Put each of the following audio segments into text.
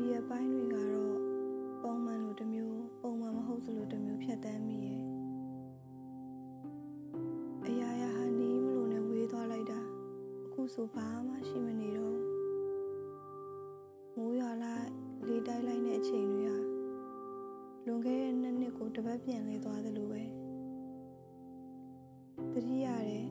ဒီအပိုင်းတွေကတော့ပုံမှန်လိုတစ်မျိုးပုံမှန်မဟုတ်သလိုတစ်မျိုးဖြတ်တန်းမိရဲ့အရာရာဟာနေမလို့နဲ့ဝေးသွားလိုက်တာအခုဆိုဘာမှရှိမနေတော့မိုးရွာလိုက်လေတိုက်လိုက်တဲ့အချိန်တွေဟာလွန်ခဲ့တဲ့နှစ်နှစ်ကိုတပတ်ပြန်လဲသွားသလိုပဲတတိယတဲ့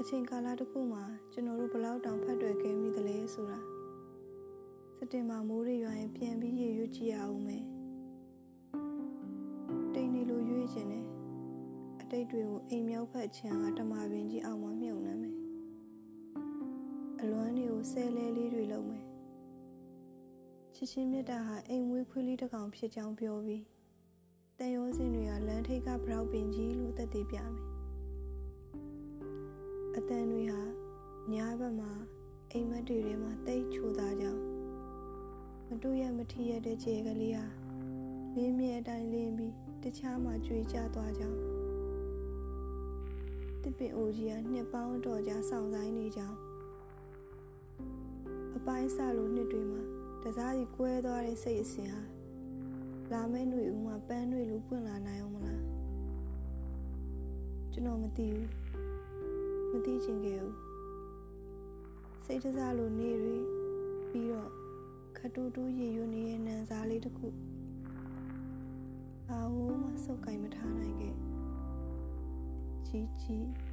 အချိန်ကာလတစ်ခုမှာကျွန်တော်တို့ဘလောက်တောင်ဖတ်တွေ့ခဲ့မိသလဲဆိုတာစတင်မှာမိုးတွေရွာရင်ပြန်ပြီးရေရွတ်ကြည့်ရအောင်မယ်တိတ်နေလို့ရွေးခြင်းနဲ့အတိတ်တွေကိုအိမ်မြောက်ဖက်ချမ်းကတမပင်ကြီးအောင်မှမြုံနှမ်းမယ်အလွမ်းတွေကိုဆဲလဲလေးတွေလုံးမယ်ချစ်ချင်းမြတ်တာဟာအိမ်မွေးခွေးလေးတစ်ကောင်ဖြစ်ကြောင်းပြောပြီးတန်ရိုးစင်တွေကလမ်းထိပ်ကဘရောက်ပင်ကြီးလို့သက်သေပြမယ် အတန်တွေဟာညာဘက်မှာအိမ်မက်တွေထဲမှာတိတ်ချိုသားကြောင်းမတူရမထီရတဲ့ခြေကလေးဟာလင်းမြဲအတိုင်းလင်းပြီးတခြားမှာကြွေကျသွားကြောင်းတစ်ပင်အိုကြီးကနှစ်ပေါင်းတော်ကြာဆောင်ဆိုင်နေကြောင်းအပိုင်းစလိုနှစ်တွေမှာတစားစီကွဲသွားတဲ့စိတ်အစဉ်ဟာလာမယ့်ຫນွေဦးမှာပန်းတွေလိုပွင့်လာနိုင်အောင်မလားကျွန်တော်မသိဘူး မသိချင်ခဲ့ဘူးစိတ်တစားလိုနေတွေပြီးတော့ခတူတူရေရွနေတဲ့နန်းစားလေးတစ်ခုအာဟိုးမစုပ်ကင်မထားနိုင်ခဲ့ကြီးကြီး